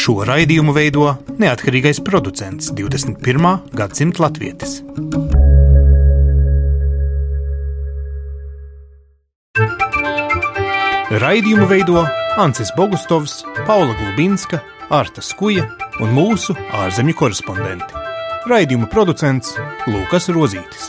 Šo raidījumu veido neatkarīgais producents 21. gadsimta latvietis. Raidījumu veido Ancis Bogustovs, Paula Gulbinska, Arta Skuja un mūsu ārzemju korespondenti. Raidījuma producents Lukas Rozītis.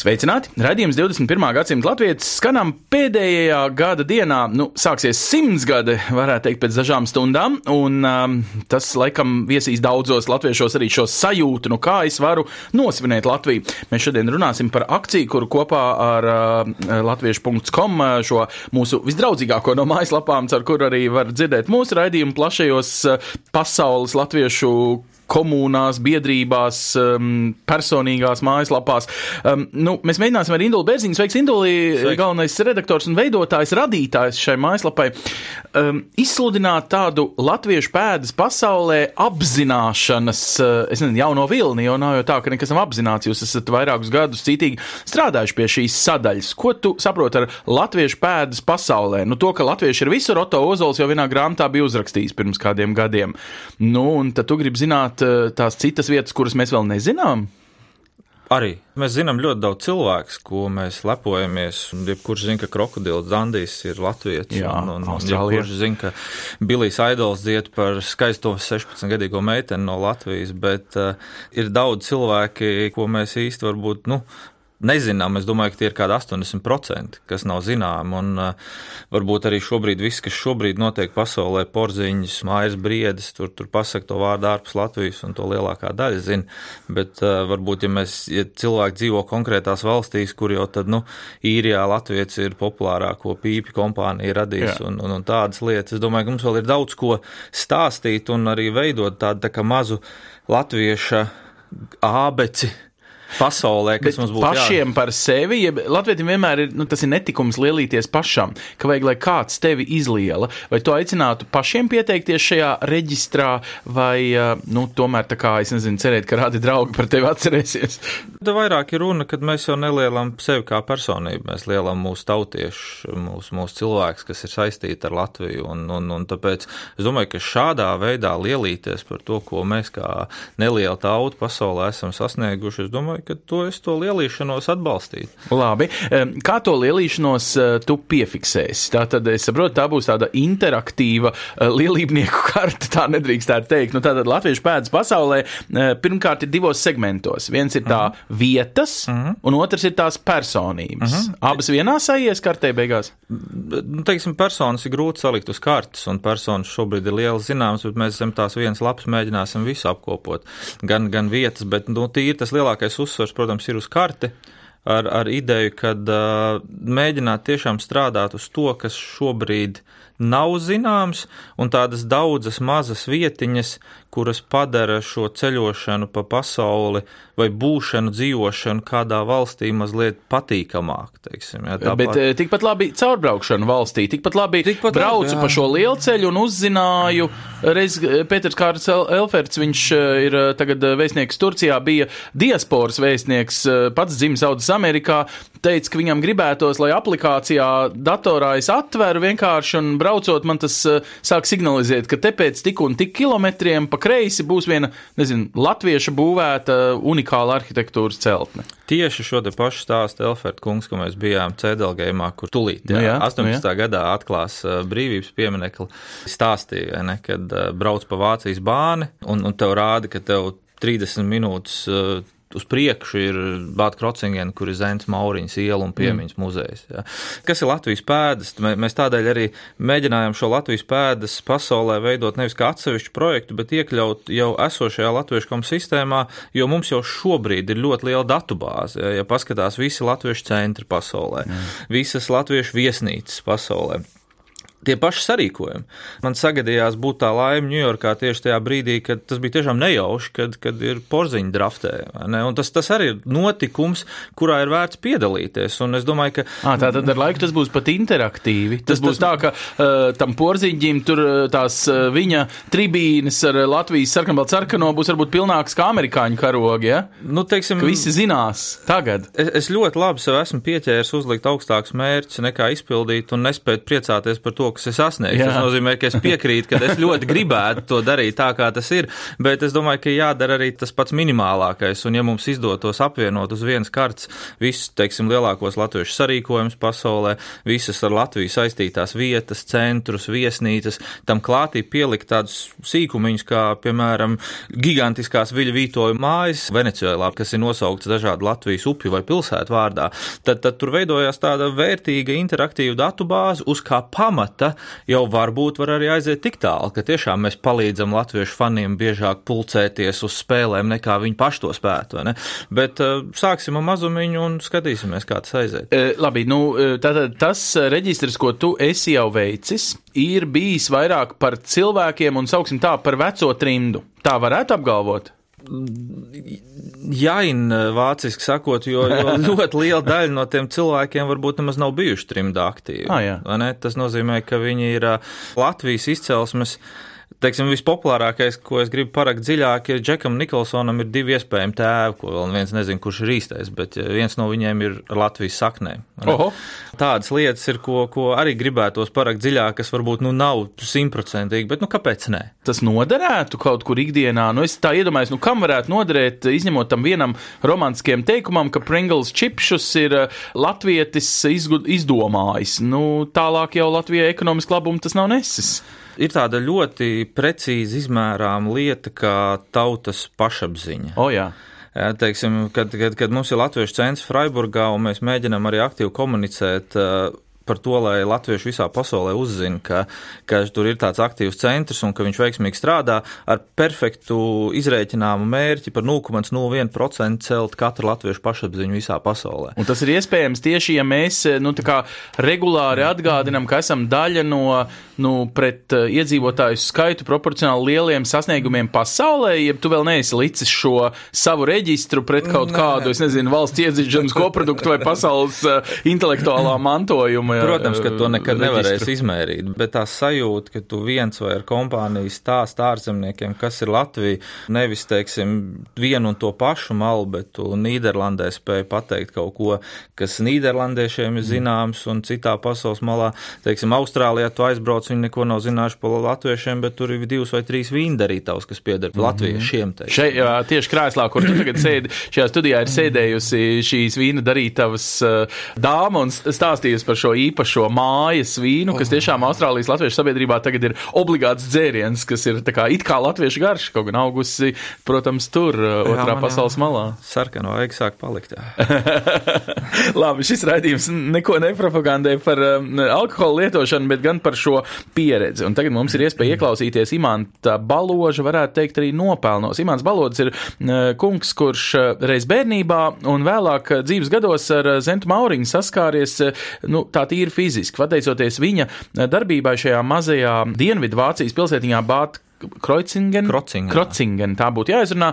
Sveicināti! Radījums 21. gadsimta latvijas skanam pēdējā gada dienā. Nu, sāksies simts gadi, varētu teikt, pēc dažām stundām. Un um, tas, laikam, viesīs daudzos latviešos arī šo sajūtu, nu kā es varu nosvinēt Latviju. Mēs šodien runāsim par akciju, kuru kopā ar uh, latviešu.com uh, šo mūsu visdraudzīgāko no mājaslapām, ar kuru arī var dzirdēt mūsu raidījumu plašajos uh, pasaules latviešu komunās, biedrībās, um, personīgās mājaslapās. Um, nu, mēs mēģināsim ar Indulu Bērziņu, sveiks Induli, galvenais redaktors un veidotājs, radītājs šai mājaslapai, um, izsludināt tādu latviešu pēdas pasaulē apzināšanas, uh, es nezinu, jauno vilni, jo nav jau tā, ka nekas nav apzināts, jūs esat vairākus gadus citīgi strādājuši pie šīs sadaļas. Ko tu saproti ar latviešu pēdas pasaulē? Nu, to, ka latvieši ir visur, Oto Ozols jau vienā grāmatā bija uzrakstījis pirms kādiem gadiem. Nu, un tad tu gribi zināt eh, tās citas vietas, kuras mēs vēl nezinām? Arī mēs zinām ļoti daudz cilvēku, ko mēs lepojamies. un Jebkurš zina, ka krokodils Dandijs ir Latvijas Jā, un, un, jebkurš zina, ka Bilijs Aidols dzied par skaisto 16-gadīgo meiteni no Latvijas, bet uh, ir daudz cilvēki, ko mēs īsti varbūt, nu, nezinām. Es domāju, ka tie ir kādi 80%, kas nav zināmi. Un uh, varbūt arī šobrīd viss, kas šobrīd notiek pasaulē, porziņš, mājas briedis, tur, tur pasaka to vārdu ārpus Latvijas, un to lielākā daļa zina. Bet uh, varbūt, ja mēs, ja cilvēki dzīvo konkrētās valstīs, kur jau tad, nu, īrijā Latvijas ir populārāko pīpi kompānija radījis Jā. un, un, un tādas lietas, es domāju, ka mums vēl ir daudz ko stāstīt un arī veidot tādu tā mazu latvieša ābeci pasaulē, kas Bet mums būtu pašiem par sevi, ja Latvijam vienmēr ir, nu, tas ir netikums lielīties pašam, ka vajag, lai kāds tevi izliela, vai tu aicinātu pašiem pieteikties šajā reģistrā, vai, uh, nu, tomēr tā kā, es nezinu, cerēt, ka rādi draugi par tevi atcerēsies. Tad vairāk ir runa, kad mēs jau nelielam sevi kā personību, mēs lielam mūsu tautiešu, mūsu, mūsu cilvēks, kas ir saistīti ar Latviju. Un, un, un tāpēc es domāju, ka šādā veidā lielīties par to, ko mēs kā neliela tauta pasaulē esam sasnieguši, es domāju, ka to es to lielīšanos atbalstītu. Labi, kā to lielīšanos eh, tu piefiksēsi? Tā tad, es saprotu, tā būs tāda interaktīva eh, lielībnieku karte, tā nedrīkst tā teikt. Nu, tātad Latviešu pēdas pasaulē eh, pirmkārt ir divos segmentos. Viens ir tā vietas, un otrs ir tās personības. Abas vienā sajies kartē beigās? Nu, teiksim, personas ir grūti salikt uz kartes, un personas šobrīd ir liela zināmas, bet mēs zem tās vienas lapas mēģināsim visu apkopot. Gan, gan vietas, bet nu, tīri tas lielākais uzsvars, protams, ir uz karti. Ar, ar ideju, ka uh, mēģināt tiešām strādāt uz to, kas šobrīd nav zināms, un tādas daudzas mazas vietiņas, kuras padara šo ceļošanu pa pasauli vai būšanu, dzīvošanu kādā valstī mazliet patīkamāk. Teiksim, ja, Tāpat... Bet eh, tikpat labi caurbraukšana valstī, tikpat labi Tikpat labi, braucu jā. pa šo lielceļu un uzzināju. Reiz eh, Pēters Kārts El- Elferts, viņš eh, ir tagad vēstnieks Turcijā, bija diasporas vēstnieks, pats dzimis audzis Amerikā, teica, ka viņam gribētos, lai aplikācijā datorā es atveru vienkārši un braucot man tas sāk signalizēt, ka te pēc tik un tik kilometriem pa kreisi būs viena, nezinu, latvieša būvēta unikāla arhitektūras celtne. Tieši šo te pašu stāstu Elfert kungs, ko mēs bijām Cēdelgējumā, kur tulīt, jā, Nu jā, 18. nu jā. gadā atklās uh, brīvības pieminekli, stāstīja, ne, kad uh, brauc pa Vācijas bāni un, un tev rāda, ka tev 30 minūtes uh, uz priekšu ir Bāta Krocingena, kur ir Zēns Mauriņas iela un piemiņas mm. muzejs. Ja. Kas ir Latvijas pēdas? Mē- Mēs tādēļ arī mēģinājām šo Latvijas pēdas pasaulē veidot nevis kā atsevišķu projektu, bet iekļaut jau esošajā latviešu komu sistēmā, jo mums jau šobrīd ir ļoti liela datubāze. Ja, ja paskatās visi latviešu centri pasaulē, mm. visas latviešu viesnīcas pasaulē tie paši sarīkojumi. Man sagadījās būt tā laime Ņujorkā tieši tajā brīdī, kad tas bija tiešām nejauši, kad, kad ir porziņa draftē. Tas, tas arī ir notikums, kurā ir vērts piedalīties. Un es domāju, ka. À, tā tad ar laiku tas būs pat interaktīvi. Tas, tas būs tas... tā, ka uh, tam porziņģim tur tās uh, viņa tribīnes ar Latvijas sarkanbaltu sarkano būs varbūt pilnāks kā amerikāņu karogi. Ja? Nu, teiksim, ka visi zinās tagad. Es, es ļoti labi sev esmu pieķēries uzlikt augstākus mērķus nekā izpildīt un nespēt priecāties par to, to, kas ir sasniegts. Tas nozīmē, ka es piekrītu, ka es ļoti gribētu to darīt tā, kā tas ir, bet es domāju, ka jādara arī tas pats minimālākais. Un, ja mums izdotos apvienot uz vienas kartes visus, teiksim, lielākos latviešu sarīkojumus pasaulē, visas ar Latviju saistītās vietas, centrus, viesnīcas, tam klātī pielikt tādus sīkumiņus, kā, piemēram, gigantiskās viļu vītoju mājas Venecijā, kas ir nosauktas dažādu Latvijas upju vai pilsētu vārdā, tad, tad tur veidojās tāda vērtīga interaktīva datu bāze, uz kā pamata data jau varbūt var arī aiziet tik tālu, ka tiešām mēs palīdzam latviešu faniem biežāk pulcēties uz spēlēm, nekā viņi paši to spētu. Bet uh, sāksim ar mazumiņu un skatīsimies, kā tas aiziet. E, labi, nu, tātad tas reģistrs, ko tu esi jau veicis, ir bijis vairāk par cilvēkiem un, sauksim tā, par veco trimdu. Tā varētu apgalvot jaina, vāciski sakot, jo, jo ļoti liela daļa no tiem cilvēkiem varbūt nemaz nav bijuši trimdā aktīvi. Ah, jā. Tas nozīmē, ka viņi ir Latvijas izcelsmes. Teiksim, vispopulārākais, ko es gribu parakt dziļāk, ir Džekam Nikolsonam ir divi iespējami tēvi, ko vēl viens nezina, kurš ir īstais, bet viens no viņiem ir Latvijas saknēm. Tādas lietas ir, ko, ko arī gribētos parakt dziļāk, kas varbūt nu, nav simtprocentīgi, bet nu, kāpēc ne? Tas noderētu kaut kur ikdienā. Nu, es tā iedomājos, nu, kam varētu noderēt, izņemot tam vienam romantiskiem teikumam, ka Pringles čipšus ir eh, latvietis izdomājis. Nu, tālāk jau Latvijai ekonomiski labumu tas nav nesis ir tāda ļoti precīzi izmērāma lieta, kā tautas pašapziņa. O, jā. Teiksim, kad, kad, kad mums ir Latviešu centrs Freiburgā un mēs mēģinām arī aktīvi komunicēt uh, par to, lai latvieši visā pasaulē uzzina, ka, ka tur ir tāds aktīvs centrs un ka viņš veiksmīgi strādā ar perfektu izrēķināmu mērķi par 0,01% celt katru latviešu pašapziņu visā pasaulē. Un tas ir iespējams tieši, ja mēs nu, regulāri atgādinām, ka esam daļa no nu, pret uh, iedzīvotāju skaitu proporcionāli lieliem sasniegumiem pasaulē, ja tu vēl neesi licis šo savu reģistru pret kaut nē, kādu, es nezinu, valsts iedzīšanas koproduktu vai pasaules uh, intelektuālā mantojuma Protams, ka to nekad reģistru. nevarēs izmērīt, bet tā sajūta, ka tu viens vai ar kompāniju stāst ārzemniekiem, kas ir Latvija, nevis, teiksim, vienu un to pašu malu, bet tu Nīderlandē spēj pateikt kaut ko, kas Nīderlandiešiem ir zināms, un citā pasaules malā, teiksim, Austrālijā tu aizbrauc, viņi neko nav zinājuši par latviešiem, bet tur ir divas vai trīs vīndarītavas, kas pieder mm -hmm. latviešiem. Šeit, jā, tieši krēslā, kur tu tagad sēdi, šajā studijā ir sēdējusi šīs vīna darītavas uh, dāma un stāstījusi par šo īpašo mājas vīnu, kas tiešām Austrālijas latviešu sabiedrībā tagad ir obligāts dzēriens, kas ir tā kā it kā latviešu garš, kaut gan augusi, protams, tur, uh, otrā jā, pasaules jā. malā. Sarkano vajag sāk palikt. Labi, šis raidījums neko nepropagandē par um, alkohola lietošanu, bet gan par šo pieredzi. Un tagad mums ir iespēja ieklausīties Imanta Baloža, varētu teikt, arī nopelnos. Imants Balodis ir uh, kungs, kurš uh, reiz bērnībā un vēlāk uh, dzīves gados ar Zentu Mauriņu saskāries, nu, tā tīri fiziski, pateicoties viņa darbībai šajā mazajā Dienvidu Vācijas pilsētiņā Bāt Kreutzingen, Krocingen, Krocingen, tā būtu jāizrunā,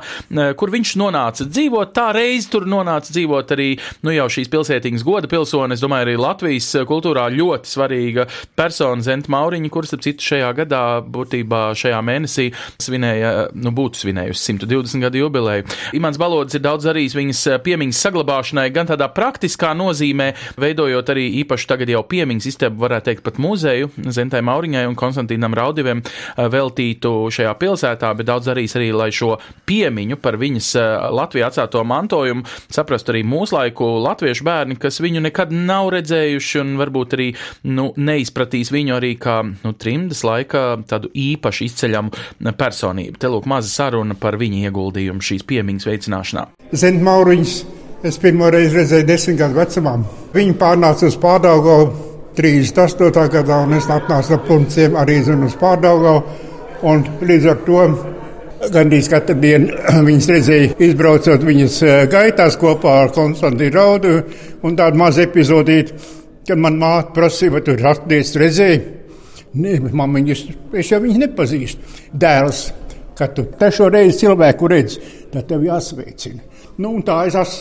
kur viņš nonāca dzīvot. Tā reiz tur nonāca dzīvot arī nu, jau šīs pilsētiņas goda pilsone. Es domāju, arī Latvijas kultūrā ļoti svarīga persona Zenta Mauriņa, kuras, ap citu, šajā gadā, būtībā šajā mēnesī svinēja, nu, būtu svinējusi 120 gadu jubileju. Imants Balodis ir daudz darījis viņas piemiņas saglabāšanai, gan tādā praktiskā nozīmē, veidojot arī īpaši tagad jau piemiņas istabu, varētu teikt, pat muzeju Zentai Mauriņai un Konstantīnam Raudiviem veltītu šajā pilsētā, bet daudz darīs arī, lai šo piemiņu par viņas eh, Latvijā atstāto mantojumu saprastu arī mūslaiku latviešu bērni, kas viņu nekad nav redzējuši un varbūt arī nu, neizpratīs viņu arī kā nu, trimdas laika tādu īpaši izceļamu personību. Te lūk maza saruna par viņa ieguldījumu šīs piemiņas veicināšanā. Zent Mauriņš, es pirmo reizi redzēju desmit gadu vecumā. Viņa pārnāca uz pārdaugavu 38. gadā, un es atnācu ar punciem arī uz pārdaugavu. Un līdz ar to gandrīz katru dienu viņas redzēja, izbraucot viņas gaitās kopā ar Konstantīnu Raudu. Un tāda maza epizodīta, kad man māte prasīja, vai tu ir atdies redzēji. Ne, mamiņas, es jau viņu nepazīstu. Dēls, kad tu trešo reizi cilvēku redzi, tad tev jāsveicina. Nu, tā es, es,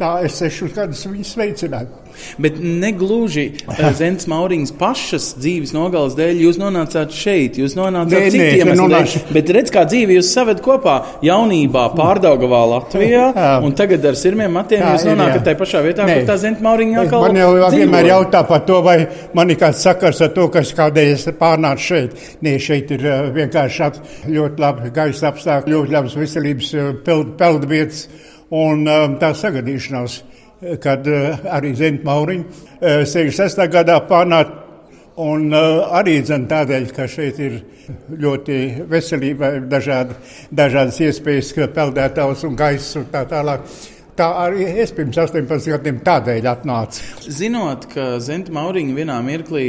tā es sešus gadus viņu sveicināju. Bet negluži eh, Zemes Mauriņas pašas dzīves nogales dēļ jūs nonācāt šeit, jūs nonācāt Nē, citiem es iemesliem. Bet redz, kā dzīve jūs saved kopā jaunībā pārdaugavā Latvijā, Jā. un tagad ar sirmiem matiem jūs ir, nonākat jā. tajā pašā vietā, Nē. kur tā Zemes Mauriņa atkal Man jau vienmēr dzīvoja. jautā par to, vai man ir kāds sakars ar to, kas kādēļ es pārnācu šeit. Nē, šeit ir eh, vienkārši ap- ļoti labi gaisa apstākļi, ļoti labas veselības eh, peld- peldvietas un eh, tā sagadīšanās, kad eh, arī Zenta Mauriņa eh, 66. gadā pārnāca. Un uh, arī dzen, tādēļ, ka šeit ir ļoti veselība, ir dažādi, dažādas iespējas, ka peldētājs un gaiss un tā tālāk. Tā arī es pirms 18 gadiem tādēļ atnācu. Zinot, ka Zenta Mauriņa vienā mirklī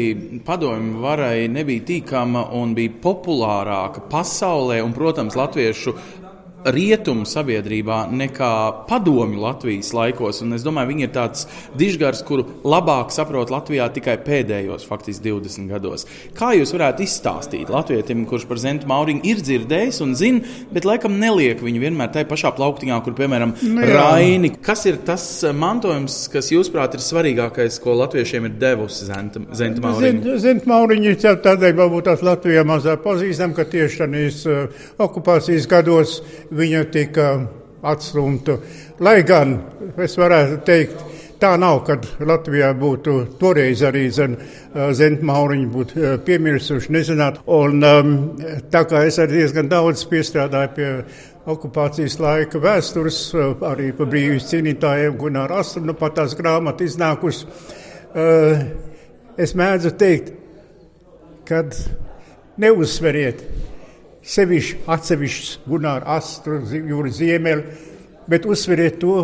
padomju varai nebija tīkama un bija populārāka pasaulē, un, protams, latviešu rietumu sabiedrībā nekā padomju Latvijas laikos. Un es domāju, viņi ir tāds dižgars, kuru labāk saprot Latvijā tikai pēdējos, faktiski 20 gados. Kā jūs varētu izstāstīt latvietim, kurš par Zentu Mauriņu ir dzirdējis un zina, bet laikam neliek viņu vienmēr tajā pašā plauktiņā, kur, piemēram, Nu. Raini. Kas ir tas eh, mantojums, kas, jūsuprāt, ir svarīgākais, ko latviešiem ir devusi Zenta, Zenta Mauriņa? Zint, Mauriņš ir tādēļ, varbūt tās Latvijā mazāk pazīstam, ka tieši šajos uh, okupācijas gados viņa tika atstumta. Lai gan es varētu teikt, tā nav, kad Latvijā būtu toreiz arī Zenta Mauriņa būtu uh, piemirsuši, nezināt. Un um, tā kā es arī diezgan daudz piestrādāju pie okupācijas laika vēstures, uh, arī par brīvības cīnītājiem, Gunār Astru, nu pat tās grāmatas iznākusi. Uh, es mēdzu teikt, kad neuzsveriet sevišķi atsevišķus Gunārs Astru, Zi- Jūras Ziemeli, bet uzsveriet to,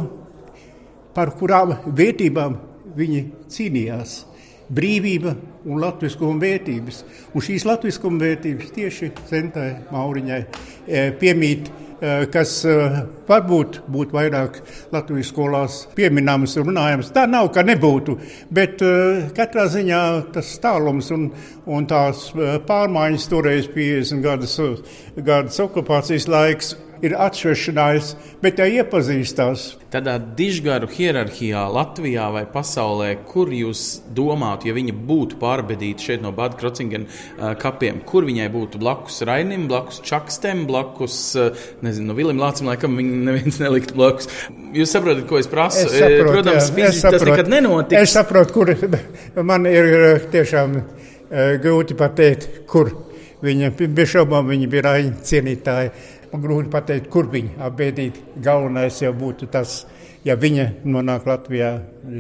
par kurām vērtībām viņi cīnījās. Brīvība un latviskuma vērtības. Un šīs latviskuma vērtības tieši Zentai Mauriņai eh, piemīt, kas eh, varbūt būtu vairāk Latvijas skolās pieminams un runājams. Tā nav, ka nebūtu, bet eh, katrā ziņā tas tālums un, un tās eh, pārmaiņas toreiz 50 gadus, gadus okupācijas laiks ir atšķiršanās, bet tā iepazīstās. Tādā dižgaru hierarhijā Latvijā vai pasaulē, kur jūs domātu, ja viņa būtu pārbedīta šeit no Bāda Krocingena kapiem, kur viņai būtu blakus Rainim, blakus Čakstem, blakus, nezinu, no Vilim Lācim, laikam viņa neviens nelikt blakus. Jūs saprotat, ko es prasu? Es saprotu, Protams, jā, es fiziski tas saprotu. nekad nenotiks. Es saprotu, kur man ir tiešām grūti pateikt, kur viņa bija šaubām, viņa bija raņa cienītāja. Man grūti pateikt, kur viņa apbēdīt. Galvenais jau būtu tas, ja viņa nonāk Latvijā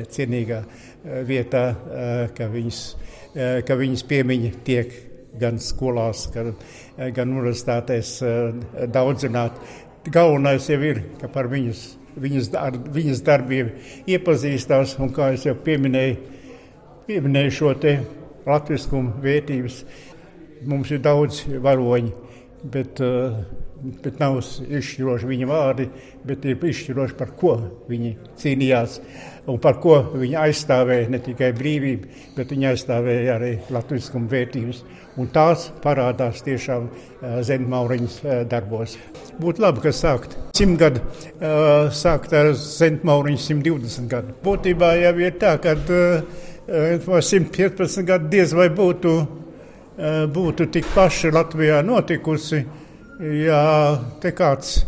cienīgā eh, vietā, eh, ka viņas, eh, ka viņas piemiņa tiek gan skolās, gan, gan universitātēs daudzināt. Galvenais jau ir, ka par viņas, viņas, dar, viņas darbiem iepazīstās, un kā es jau pieminēju, pieminēju šo te latviskumu vērtības. Mums ir daudz varoņi, bet, eh, bet nav izšķiroši viņa vārdi, bet ir izšķiroši par ko viņi cīnījās un par ko viņi aizstāvēja ne tikai brīvību, bet viņi aizstāvēja arī latviskumu vērtības. Un tās parādās tiešām eh, Zemmauriņas eh, darbos. Būtu labi, ka sākt simt gadu, eh, sākt ar Zemmauriņu 120 gadu. Būtībā jau ir tā, ka eh, 115 gadu diez vai būtu, būtu tik paši Latvijā notikusi, ja te kāds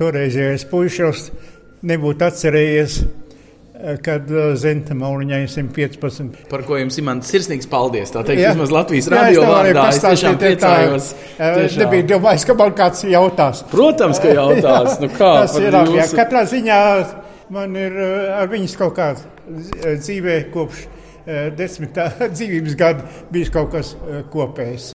toreizējais puišos nebūtu atcerējies, eh, kad eh, Zenta Mauriņai 115. Par ko jums ir mans sirsnīgs paldies. Tā teikt, Jā. vismaz Latvijas Jā, es radio varēju vārdā. Es tiešām priecājos. eh, Tiešām. Nebija domājis, ka man kāds jautās. Protams, ka jautās. Nu kā, Tas ir labi. jā. jūsu- Katrā ziņā man ir eh, ar viņas kaut kāda dzīvē kopš eh, desmitā dzīvības gada bijis kaut kas eh, kopējs.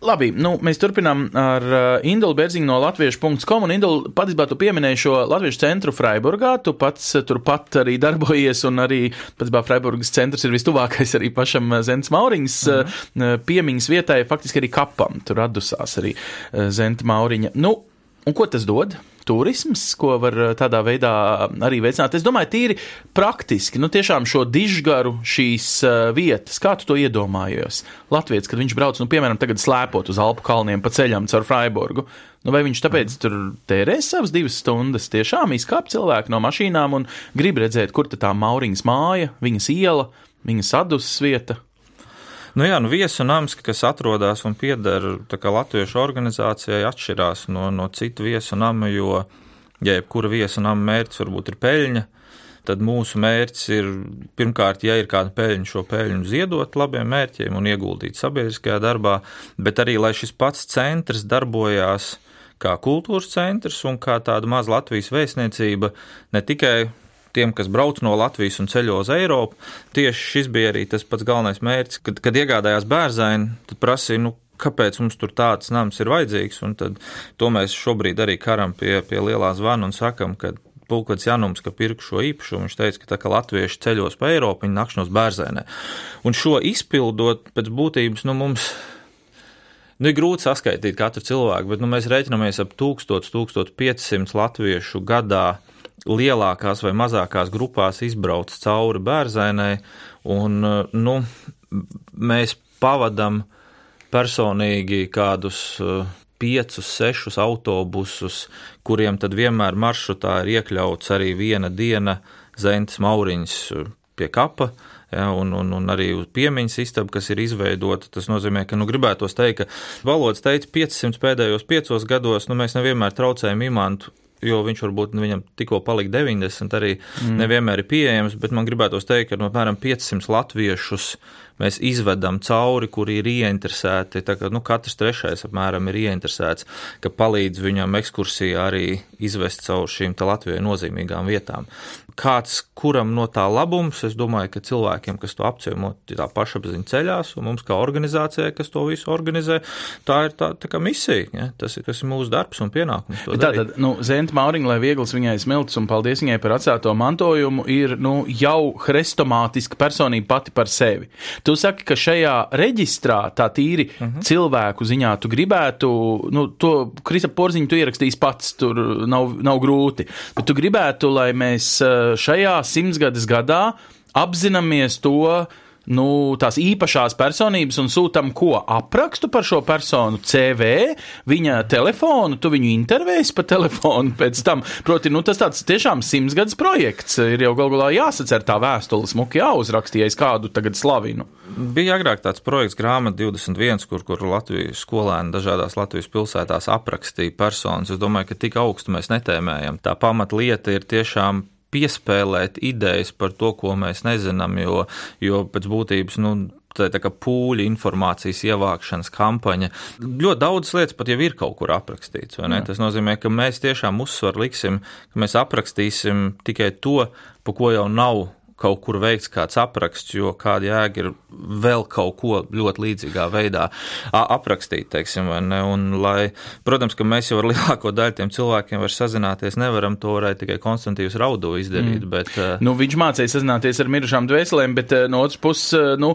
Labi, nu, mēs turpinām ar uh, Indulu Bērziņu no latviešu.com. Indulu patiesībā tu pieminēji šo latviešu centru Freiburgā. Tu pats uh, turpat arī darbojies, un arī patiesībā Freiburgas centrs ir vistuvākais arī pašam uh, Zents Mauriņas uh, piemiņas vietai, faktiski arī kapam. Tur atdusās arī uh, Zenta Mauriņa. Nu, un ko tas dod? Turisms, ko var uh, tādā veidā arī veicināt. Es domāju, tīri praktiski, nu tiešām šo dižgaru šīs uh, vietas, kā tu to iedomājies? Latvijas, kad viņš brauc, nu, piemēram, tagad slēpot uz Alpu kalniem pa ceļam caur Freiburgu. Nu, vai viņš tāpēc tur tērēs savas divas stundas, tiešām izkāp cilvēki no mašīnām un grib redzēt, kur tā Mauriņas māja, viņas iela, viņas adusas vieta? Nu jā, nu viesu nams, kas atrodas un pieder latviešu organizācijai, atšķirās no, no citu viesu nama, jo, ja jebkura viesu nama mērķis varbūt ir peļņa, tad mūsu mērķis ir pirmkārt, ja ir kāda peļņa, šo peļņu ziedot labiem mērķiem un ieguldīt sabiedriskajā darbā, bet arī, lai šis pats centrs darbojās kā kultūras centrs un kā tāda maza Latvijas vēstniecība ne tikai tiem, kas brauc no Latvijas un ceļo uz Eiropu. Tieši šis bija arī tas pats galvenais mērķis, kad, kad iegādājās bērzaini, tad prasīja, nu, kāpēc mums tur tāds nams ir vajadzīgs, un tad to mēs šobrīd arī karam pie, pie lielā zvana un sakam, ka Pulkvedis Janums, ka pirku šo īpašumu, viņš teica, ka tā kā latvieši ceļos pa Eiropu, viņi nakšņos bērzainē. Un šo izpildot pēc būtības, nu, mums Nu, ir grūti saskaitīt katru cilvēku, bet nu, mēs rēķinamies ap 1000, 1500 latviešu gadā lielākās vai mazākās grupās izbrauc cauri bērzainai, un nu, mēs pavadam personīgi kādus piecus, sešus autobusus, kuriem tad vienmēr maršrutā ir iekļauts arī viena diena Zentes Mauriņas uh, pie kapa. Ja, un, un, un arī uz piemiņas istabu, kas ir izveidota. Tas nozīmē, ka, nu, gribētos teikt, ka valodas teica 500 pēdējos piecos gados, nu, mēs nevienmēr traucējam imantu jo viņš varbūt viņam tikko palika 90, arī mm. nevienmēr ir pieejams, bet man gribētos teikt, ka apmēram 500 latviešus mēs izvedam cauri, kuri ir ieinteresēti. Kā nu, katrs trešais apmēram ir ieinteresēts, ka palīdz viņam ekskursijā arī izvest cauri šīm Latvijai nozīmīgām vietām kāds kuram no tā labums, es domāju, ka cilvēkiem, kas to apciemo, tā pašapziņa ceļās, un mums kā organizācijai, kas to visu organizē, tā ir tā, tā misija. Ja? Tas, ir, ir mūsu darbs un pienākums. Tātad, nu, Zenta Mauriņa, lai viegls viņai smilts un paldies viņai par atstāto mantojumu, ir nu, jau hrestomātiska personība pati par sevi. Tu saki, ka šajā reģistrā tā tīri uh mhm. -huh. cilvēku ziņā tu gribētu, nu, to Krista Porziņu tu ierakstīs pats, tur nav, nav grūti, bet tu gribētu, lai mēs šajā simtsgades gadā apzināmies to, nu, tās īpašās personības un sūtām ko aprakstu par šo personu, CV, viņa telefonu, tu viņu intervēsi pa telefonu pēc tam. Proti, nu, tas tāds tiešām simtsgadus projekts. Ir jau galu galā jāsacer tā vēstule, smuki jāuzrakstīja, es kādu tagad slavinu. Bija agrāk tāds projekts grāmata 21, kur, kur Latvijas skolēni dažādās Latvijas pilsētās aprakstīja personas. Es domāju, ka tik augstu mēs netēmējam. Tā pamatlieta ir tiešām piespēlēt idejas par to, ko mēs nezinām, jo, jo pēc būtības, nu, tā tā kā pūļa informācijas ievākšanas kampaņa. Ļoti daudz lietas pat jau ir kaut kur aprakstīts. Tas nozīmē, ka mēs tiešām uzsvaru liksim, ka mēs aprakstīsim tikai to, pa ko jau nav kaut kur veikts kāds apraksts, jo kāda jēga ir vēl kaut ko ļoti līdzīgā veidā aprakstīt, teiksim, vai ne? Un, lai, protams, ka mēs jau ar lielāko daļu tiem cilvēkiem var sazināties, nevaram to varētu tikai Konstantīvs Raudo izdarīt, mm. bet. Nu, viņš mācīja sazināties ar mirušām dvēselēm, bet no otras puses, nu,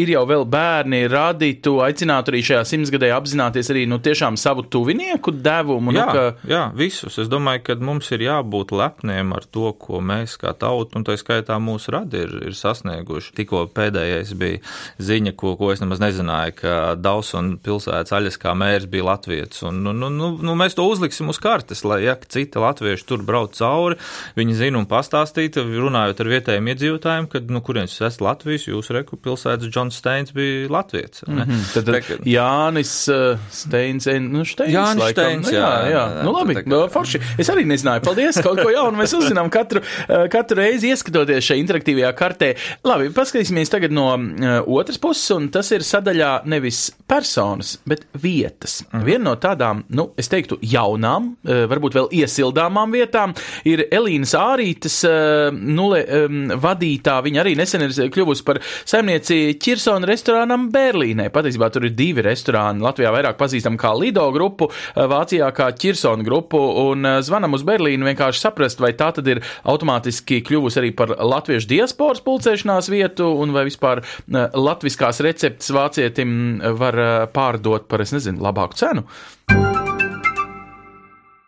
ir jau vēl bērni radi, tu aicinātu arī šajā simtsgadē apzināties arī, nu, tiešām savu tuvinieku devumu. Nu, jā, nu, ka... jā, visus. Es domāju, ka mums ir jābūt lepniem ar to, ko mēs kā tauta, un tā skaitā mūsu mūsu radi ir, ir sasnieguši. Tikko pēdējais bija ziņa, ko, ko es nemaz nezināju, ka Dausuna pilsētas aļaskā mērs bija Latvijas. Un, nu, nu, nu, nu, mēs to uzliksim uz kartes, lai ja citi latvieši tur brauc cauri, viņi zina un pastāstītu, runājot ar vietējiem iedzīvotājiem, kad, nu, kurienes jūs esat Latvijas, jūsu reku pilsētas Džons Steins bija Latvijas. Mm -hmm. Tad, Te, Jānis uh, Steins, nu, Steins, Jānis laikam. Steins, jā, jā, jā. jā. Nu, labi, tā, forši. Es arī nezināju. Paldies, kaut ko jaunu mēs uzzinām katru, katru reizi ieskatoties šajā interaktīvajā kartē. Labi, paskatīsimies tagad no uh, otras puses, un tas ir sadaļā nevis personas, bet vietas. Mm. Viena no tādām, nu, es teiktu, jaunām, uh, varbūt vēl iesildāmām vietām ir Elīnas Ārītas uh, nule, um, vadītā. Viņa arī nesen ir kļuvusi par saimnieci Čirsona restorānam Berlīnē. Patiesībā tur ir divi restorāni. Latvijā vairāk pazīstam kā Lido grupu, Vācijā kā Čirsona grupu, un zvanam uz Berlīnu vienkārši saprast, vai tā tad ir automātiski kļuvusi arī par latviešu diasporas pulcēšanās vietu, un vai vispār latviskās receptes vācietim var pārdot par, es nezinu, labāku cenu?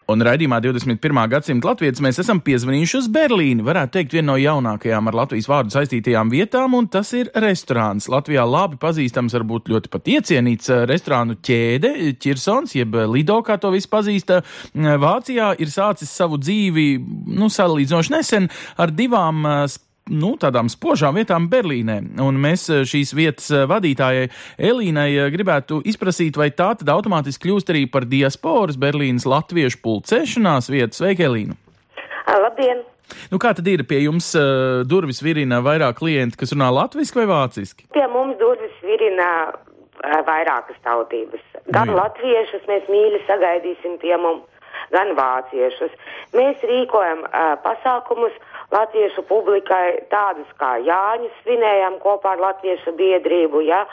Un raidījumā 21. gadsimta latvijas mēs esam piezvanījuši uz Berlīni. Varētu teikt, viena no jaunākajām ar Latvijas vārdu saistītajām vietām, un tas ir restorāns. Latvijā labi pazīstams, varbūt ļoti pat iecienīts eh, restorānu ķēde, Čirsons, jeb Lido, kā to visu pazīst. Vācijā ir sācis savu dzīvi, nu, salīdzinoši nesen ar divām nu, tādām spožām vietām Berlīnē. Un mēs eh, šīs vietas eh, vadītājai Elīnai eh, gribētu izprasīt, vai tā tad automātiski kļūst arī par diasporas Berlīnas latviešu pulcēšanās vietas. Sveika, Elīna! Labdien! Nu, kā tad ir pie jums uh, durvis virina vairāk klienti, kas runā latviešu vai vāciski? Pie mums durvis virina uh, vairākas tautības. Gan Nu jā. latviešus mēs mīļi sagaidīsim pie mums, gan vāciešus. Mēs rīkojam uh, pasākumus latviešu publikai, tādus kā Jāņus svinējam kopā ar latviešu biedrību, ja?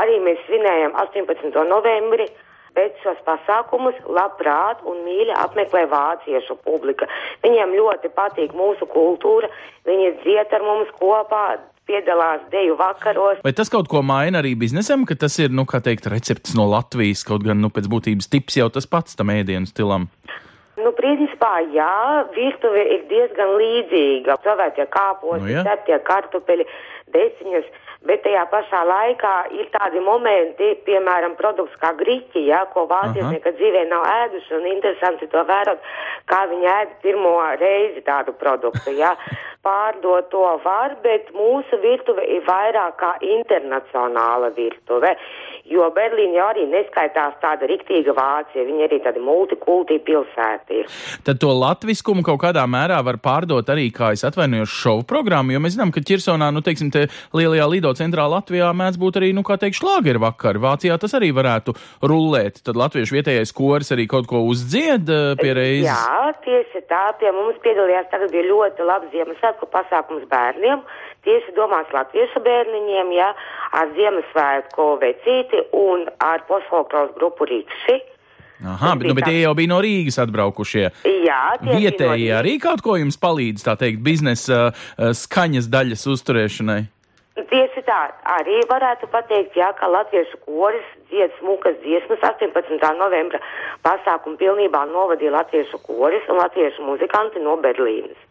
arī mēs svinējam 18. novembri. Bet šos pasākumus labprāt un mīļi apmeklē vāciešu publika. Viņiem ļoti patīk mūsu kultūra, viņi dzied ar mums kopā, piedalās deju vakaros. Vai tas kaut ko maina arī biznesam, ka tas ir, nu, kā teikt, recepts no Latvijas, kaut gan, nu, pēc būtības tips jau tas pats tam ēdienu stilam? Nu, principā, jā, virtuve ir diezgan līdzīga. Cilvēki kāposti, Nu, jā. ceptie kartupeļi, desiņas, tajā pašā laikā ir tādi momenti, piemēram, produkts kā griķi, jā, ko vācieši nekad dzīvē nav ēduši, un interesanti to vērot, kā viņi ēd pirmo reizi tādu produktu, jā. Pārdot to var, bet mūsu virtuve ir vairāk kā internacionāla virtuve, jo Berlīna jau arī neskaitās tāda riktīga Vācija, viņa arī tāda multikultī pilsēta ir. Tad to latviskumu kaut kādā mērā var pārdot arī, kā es atvainojos, šovu programmu, jo mēs zinām, ka Čirsonā, nu, teiksim, te lielajā Lido centrā Latvijā mēdz būt arī, nu, kā teikt, šlāgeru vakar. Vācijā tas arī varētu rullēt. Tad latviešu vietējais koris arī kaut ko uzdzied eh, pie reizes. Jā, tieši tā. Pie mums piedalījās tagad bija ļoti labs Ziemassvētku pasākums bērniem. Tieši domās latviešu bērniņiem, jā, ar Ziemassvētku vecīti un ar postfolkloras grupu Rīkši. Aha, bet, nu, bet tie jau bija no Rīgas atbraukušie. Jā, no Vietējie Rīgas. arī kaut ko jums palīdz, tā teikt, biznesa eh, skaņas daļas uzturēšanai. Tieši tā, arī varētu pateikt, jā, ka latviešu koris dzied smukas dziesmas 18. novembra pasākumu pilnībā novadīja latviešu koris un latviešu muzikanti no Berlīnas.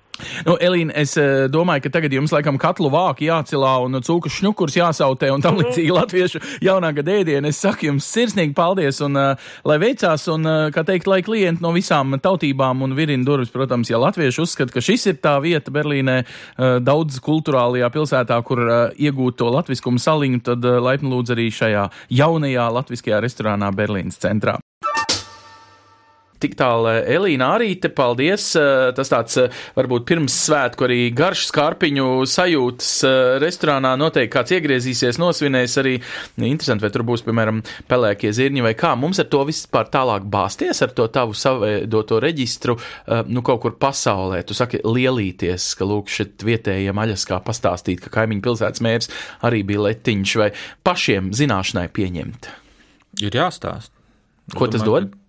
Nu, Elīna, es eh, domāju, ka tagad jums laikam katlu vāku jācelā un cūku šņukurs jāsautē un tam līdzīgi latviešu jaunā gada ēdienu. Es saku jums sirsnīgi paldies un uh, lai veicās un, uh, kā teikt, lai klienti no visām tautībām un virina durvis, protams, ja latvieši uzskata, ka šis ir tā vieta Berlīnē, uh, daudz kulturālajā pilsētā, kur uh, iegūt to latviskumu saliņu, tad uh, laipni lūdzu arī šajā jaunajā latviskajā restorānā Berlīnas centrā. Tik tālu eh, Elīna arī te paldies. Eh, Tas tāds eh, varbūt pirms svētku arī garš skarpiņu sajūtas restorānā noteikti kāds iegriezīsies, nosvinēs arī. Interesanti, vai tur būs, piemēram, pelēkie zirņi vai kā. Mums ar to vispār tālāk bāsties ar to tavu savaidoto reģistru, nu kaut kur pasaulē. Tu saki lielīties, ka lūk šeit vietējiem aļaskā pastāstīt, ka kaimiņu pilsētas mērs arī bija letiņš vai pašiem zināšanai pieņemt. Ir jāstāsta. Es Ko tas domāju, dod?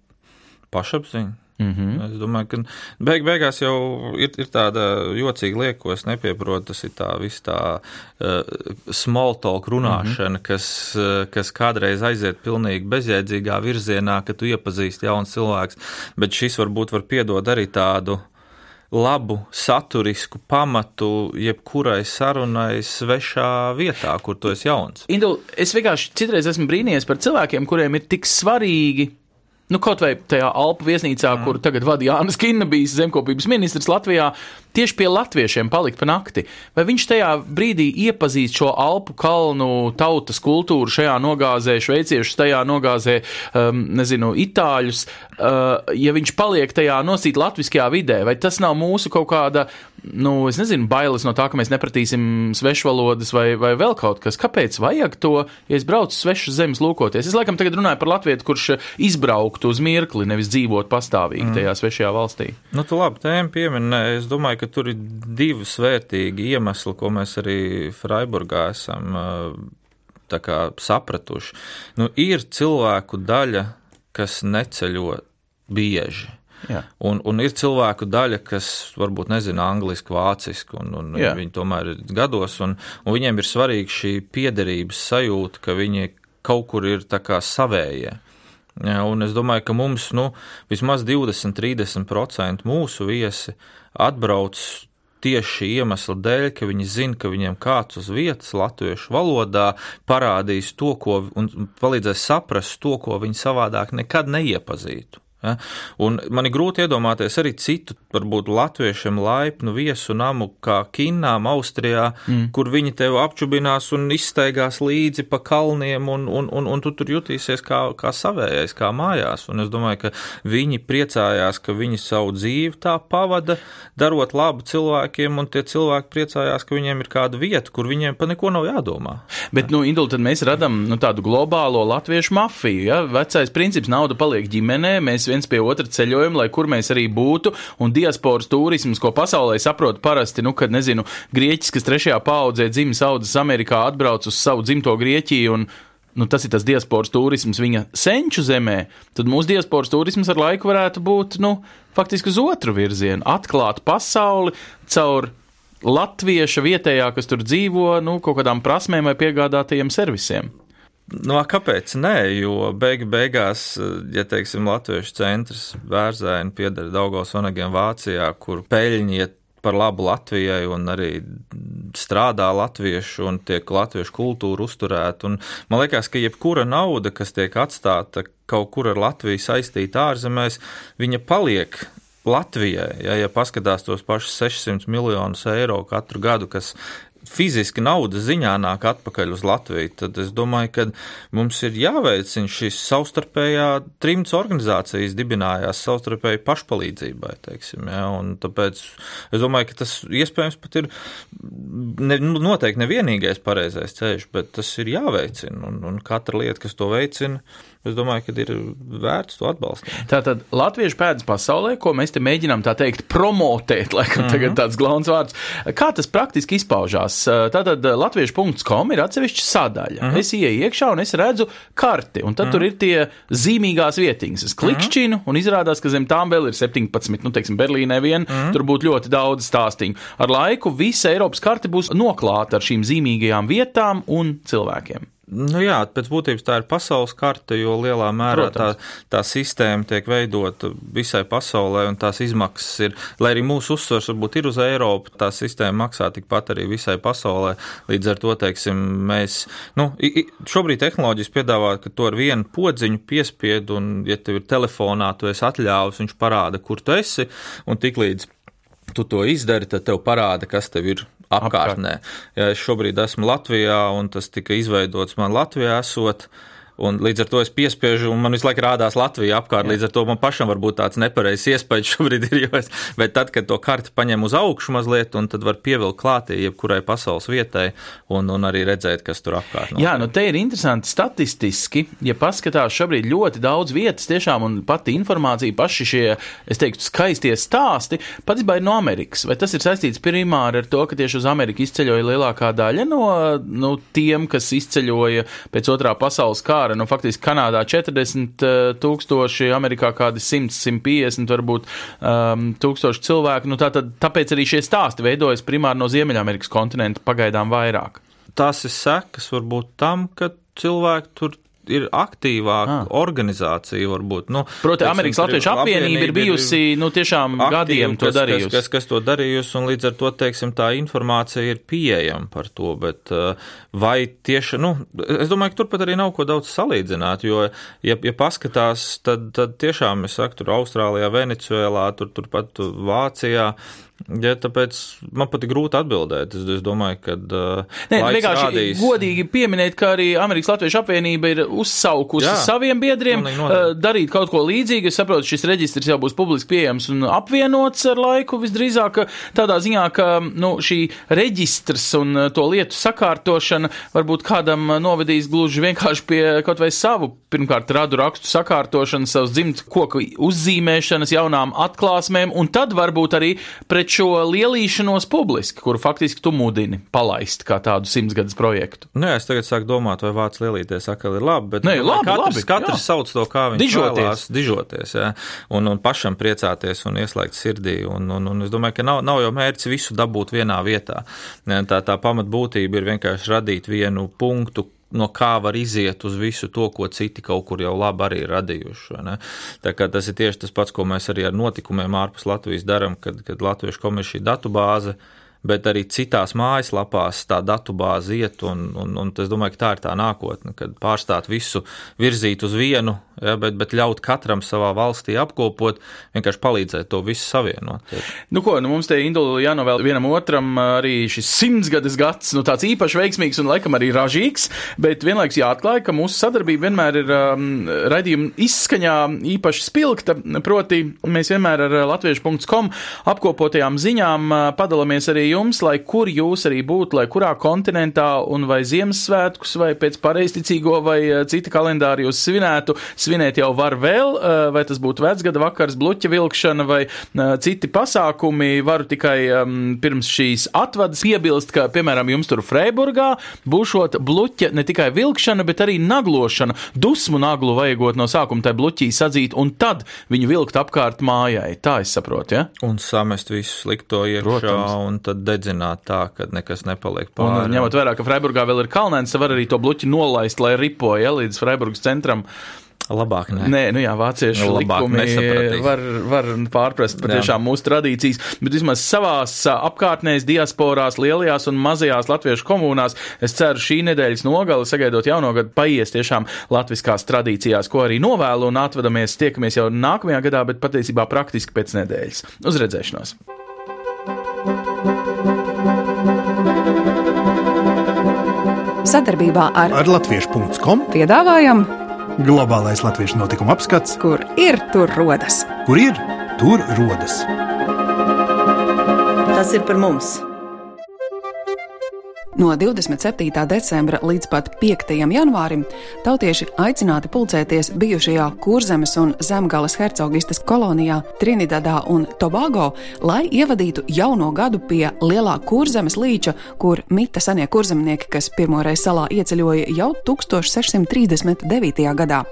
Pašapziņa. Mm. -hmm. Es domāju, ka beig, beigās jau ir, ir tāda jocīga lieta, ko es nepieprotu. Tas ir tā viss tā uh, small talk runāšana, mm -hmm. kas, uh, kas kādreiz aiziet pilnīgi bezjēdzīgā virzienā, ka tu iepazīsti jaunu cilvēku. Bet šis varbūt var piedot arī tādu labu saturisku pamatu jebkurai sarunai svešā vietā, kur tu esi jauns. Indul, es vienkārši citreiz esmu brīnījies par cilvēkiem, kuriem ir tik svarīgi. Nu, kaut vai tajā Alpu viesnīcā, mm. kur tagad vada Jānis Kinna, bijis zemkopības ministrs Latvijā, tieši pie latviešiem palikt pa nakti. Vai viņš tajā brīdī iepazīst šo Alpu kalnu tautas kultūru šajā nogāzē, šveiciešus tajā nogāzē, um, nezinu, itāļus, uh, ja viņš paliek tajā nosīt latviskajā vidē, vai tas nav mūsu kaut kāda, nu, es nezinu, bailes no tā, ka mēs nepratīsim svešvalodas vai, vai vēl kaut kas. Kāpēc vajag to, ja es braucu svešas zemes lūkoties? Es laikam tagad runāju par latvietu, kurš izbrauktu uz mirkli, nevis dzīvot pastāvīgi mm. tajā svešajā valstī. Nu, tu labi tēmu piemini. Es domāju, ka tur ir divi svērtīgi iemesli, ko mēs arī Freiburgā esam kā sapratuši. Nu, ir cilvēku daļa, kas neceļo bieži. Jā. Un, un ir cilvēku daļa, kas varbūt nezina angliski, vāciski, un, un Jā. viņi tomēr ir gados, un, un viņiem ir svarīga šī piederības sajūta, ka viņi kaut kur ir savējie. Jā, un es domāju, ka mums nu, vismaz 20-30% mūsu viesi atbrauc tieši šī iemesla dēļ, ka viņi zina, ka viņiem kāds uz vietas latviešu valodā parādīs to, ko un palīdzēs saprast to, ko viņi savādāk nekad neiepazītu. Ja? Un man ir grūti iedomāties arī citu, varbūt latviešiem laipnu viesu namu, kā Kinnām, Austrijā, mm. kur viņi tev apčubinās un izstaigās līdzi pa kalniem, un, un, un, un tu tur jutīsies kā, kā savējais, kā mājās. Un es domāju, ka viņi priecājās, ka viņi savu dzīvi tā pavada, darot labu cilvēkiem, un tie cilvēki priecājās, ka viņiem ir kāda vieta, kur viņiem pa neko nav jādomā. Bet, nu, Indul, tad mēs radām nu, tādu globālo latviešu mafiju. Ja? Vecais princips - nauda paliek ģimenē, mēs viens pie otra ceļojam, lai kur mēs arī būtu, un diasporas turisms, ko pasaulē saprot parasti, nu, kad, nezinu, grieķis, kas trešajā paudzē dzimis audzes Amerikā, atbrauc uz savu dzimto Grieķiju un nu, tas ir tas diasporas turisms viņa senču zemē, tad mūsu diasporas turisms ar laiku varētu būt nu, faktiski uz otru virzienu, atklāt pasauli caur latvieša vietējā, kas tur dzīvo, nu, kaut kādām prasmēm vai piegādātajiem servisiem. No, kāpēc? Nē, jo beig beigās, ja teiksim, Latviešu centrs vērzēni pieder Daugos Vanagiem Vācijā, kur peļņi iet par labu Latvijai un arī strādā latviešu un tiek latviešu kultūra uzturēta. Un man liekas, ka jebkura nauda, kas tiek atstāta kaut kur ar Latviju saistīta ārzemēs, viņa paliek Latvijai, ja, ja paskatās tos pašus 600 miljonus eiro katru gadu, kas fiziski naudas ziņā nāk atpakaļ uz Latviju, tad es domāju, ka mums ir jāveicina šīs savstarpējā trimts organizācijas dibinājās savstarpēji pašpalīdzībai, teiksim, ja, un tāpēc es domāju, ka tas iespējams pat ir ne, nu, noteikti nevienīgais pareizais ceļš, bet tas ir jāveicina, un, un katra lieta, kas to veicina, Es domāju, ka ir vērts to atbalstīt. Tātad Latviešu pēdas pasaulē, ko mēs te mēģinām tā teikt, promotēt, laikam mm -hmm. tagad tāds glauns vārds. Kā tas praktiski izpaužās? Tātad latviešu.com ir atsevišķa sadaļa. Mm -hmm. Es ieeju iekšā un es redzu karti, un tad mm -hmm. tur ir tie zīmīgās vietiņas. Es klikšķinu mm -hmm. un izrādās, ka zem tām vēl ir 17, nu, teiksim, Berlīnē vien, mm -hmm. tur būtu ļoti daudz stāstīņu. Ar laiku visa Eiropas karte būs noklāta ar šīm zīmīgajām vietām un cilvēkiem. Nu jā, pēc būtības tā ir pasaules karte, jo lielā mērā tā, tā sistēma tiek veidota visai pasaulē, un tās izmaksas ir, lai arī mūsu uzsvars varbūt ir uz Eiropu, tā sistēma maksā tikpat arī visai pasaulē. Līdz ar to, teiksim, mēs, nu, šobrīd tehnoloģijas piedāvā, ka to ar vienu podziņu piespiedu, un, ja tev ir telefonā, tu esi atļāvis, viņš parāda, kur tu esi, un tiklīdz tu to izdari, tad tev parāda, kas tev ir apkārtnē. Ja es šobrīd esmu Latvijā un tas tika izveidots man Latvijā esot, Un līdz ar to es piespiežu, un man visu laiku rādās Latvija apkārt. Jā. Līdz ar to man pašam var būt tāds nepareizs iespējas šobrīd ir. Es, bet tad, kad to karti paņem uz augšu mazliet, un tad var pievilkt klātī jebkurai pasaules vietai, un, un arī redzēt, kas tur apkārt ir. Jā, nu te ir interesanti statistiski, ja paskatās šobrīd ļoti daudz vietas, tiešām, un pati informācija, paši šie, es teiktu, skaistie stāsti, pats ir no Amerikas. Vai tas ir saistīts primāri ar to, ka tieši uz Ameriku izceļoja lielākā daļa no nu, tiem, kas izceļoja pēc otrā pasaules kara? Kara. Nu, faktiski Kanādā 40 eh, tūkstoši, Amerikā kādi 100, 150 varbūt um, tūkstoši cilvēku. Nu, tā, tad, tāpēc arī šie stāsti veidojas primāri no Ziemeļamerikas kontinenta pagaidām vairāk. Tas ir sekas varbūt tam, ka cilvēki tur ir aktīvāka ah. organizācija, varbūt. Nu, Proti, Amerikas Latviešu apvienība ir bijusi nu, tiešām aktīva, gadiem to kas, darījusi. Kas, kas, kas to darījusi, un līdz ar to, teiksim, tā informācija ir pieejama par to, bet uh, vai tieši, nu, es domāju, ka turpat arī nav ko daudz salīdzināt, jo, ja, ja paskatās, tad, tad tiešām, es saku, tur Austrālijā, Venecuēlā, tur, turpat Vācijā, Ja, tāpēc man pat ir grūti atbildēt. Es, es domāju, ka. Uh, Nē, vienkārši rādīs... godīgi pieminēt, ka arī Amerikas Latviešu apvienība ir uzsaukusi Jā, saviem biedriem uh, darīt kaut ko līdzīgu. Es saprotu, šis reģistrs jau būs publiski pieejams un apvienots ar laiku visdrīzāk tādā ziņā, ka nu, šī reģistrs un to lietu sakārtošana varbūt kādam novedīs gluži vienkārši pie kaut vai savu, pirmkārt, radu rakstu sakārtošanas, savas dzimtu koku uzzīmēšanas, jaunām atklāsmēm, un tad varbūt arī pret pret šo lielīšanos publiski, kuru faktiski tu mudini palaist kā tādu simtsgadus projektu. Nē, es tagad sāku domāt, vai vācu lielīties atkal ir labi, bet Nē, labi, katrs, labi, katrs jā. sauc to, kā viņš Dižoties. vēlās, dižoties, jā, un, un pašam priecāties un ieslēgt sirdī, un, un, un es domāju, ka nav, nav jau mērķis visu dabūt vienā vietā. Tā, tā pamatbūtība ir vienkārši radīt vienu punktu, no kā var iziet uz visu to, ko citi kaut kur jau labi arī ir radījuši. Tas ir tieši tas pats, ko mēs arī ar notikumiem ārpus Latvijas darām, kad, kad Latviešu komisija ir datu bāze bet arī citās mājaslapās tā datubāze iet. Un, un, un es domāju, ka tā ir tā nākotne, kad pārstāt visu virzīt uz vienu, ja, bet, bet ļaut katram savā valstī apkopot, vienkārši palīdzēt to visu savienot. Nu, ko, nu mums te induli jānovēl vienam otram arī šis simtsgades gads, nu tāds īpaši veiksmīgs un laikam arī ražīgs, bet vienlaiks jāatklāj, ka mūsu sadarbība vienmēr ir um, raidījuma izskaņā īpaši spilgta, proti mēs vienmēr ar latviešu.com apkopotajām ziņām padalāmies arī jums, lai kur jūs arī būtu, lai kurā kontinentā un vai Ziemassvētkus vai pēc pareizticīgo vai cita kalendāra jūs svinētu. Svinēt jau var vēl, eh, vai tas būtu vecgada vakars, bluķa vilkšana vai eh, citi pasākumi. Varu tikai um, pirms šīs atvadas piebilst, ka, piemēram, jums tur Freiburgā būšot bluķa ne tikai vilkšana, bet arī naglošana. Dusmu naglu vajagot no sākuma tai bluķī sadzīt un tad viņu vilkt apkārt mājai. Tā es saprotu, ja? Un samest visu slikto iekšā Protams. un tad dedzināt tā, ka nekas nepaliek pāri. Un, ņemot vērā, ka Freiburgā vēl ir kalnēns, var arī to bluķi nolaist, lai ripoja ja, līdz Freiburgas centram. Labāk, nē. nē, nu jā, vāciešu nu, likumi var, var pārprast patiešām mūsu tradīcijas, bet vismaz savās apkārtnēs, diasporās, lielajās un mazajās latviešu komunās, es ceru šī nedēļas nogali, sagaidot jauno gadu, paies tiešām latviskās tradīcijās, ko arī novēlu un atvadamies, tiekamies jau nākamajā gadā, bet patiesībā praktiski pēc nedēļas. Uz redzēšanos! Sadarbībā ar, ar Latviešu.com piedāvājam globālais latviešu notikuma apskats, kur ir tur rodas. Kur ir tur rodas? Tas ir par mums! No 27. decembra līdz pat 5. janvārim tautieši aicināti pulcēties bijušajā Kurzemes un Zemgales hercogistas kolonijā Trinidadā un Tobago, lai ievadītu jauno gadu pie lielā Kurzemes līča, kur mita senie kurzemnieki, kas pirmoreiz salā ieceļoja jau 1639. gadā.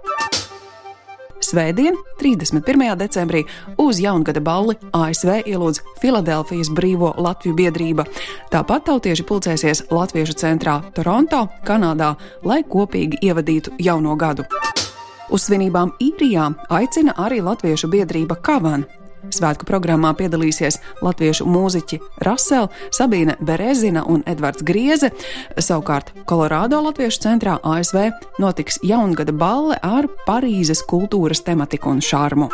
Svētdien, 31. decembrī, uz jaungada balli ASV ielūdz Filadelfijas Brīvo Latviju biedrība. Tāpat tautieši pulcēsies Latviešu centrā Toronto, Kanādā, lai kopīgi ievadītu jauno gadu. Uz svinībām īrijā aicina arī Latviešu biedrība Kavan. Svētku programmā piedalīsies latviešu mūziķi Rasela, Sabīne Berezina un Edvards Grieze. Savukārt Kolorādo Latviešu centrā ASV notiks jaungada balle ar Parīzes kultūras tematiku un šarmu.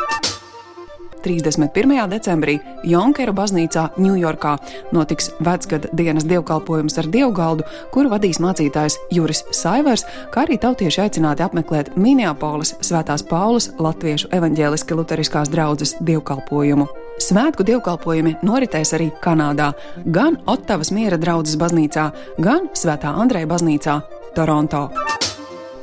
31. decembrī Jonkera baznīcā Ņujorkā notiks vecgada dienas dievkalpojums ar dievgaldu, kuru vadīs mācītājs Juris Saivers, kā arī tautieši aicināti apmeklēt Minneapolis Svētās Paulas Latviešu evaņģēliski luteriskās draudzes dievkalpojumu. Svētku dievkalpojumi noritēs arī Kanādā, gan Ottavas miera draudzes baznīcā, gan Svētā Andreja baznīcā Toronto.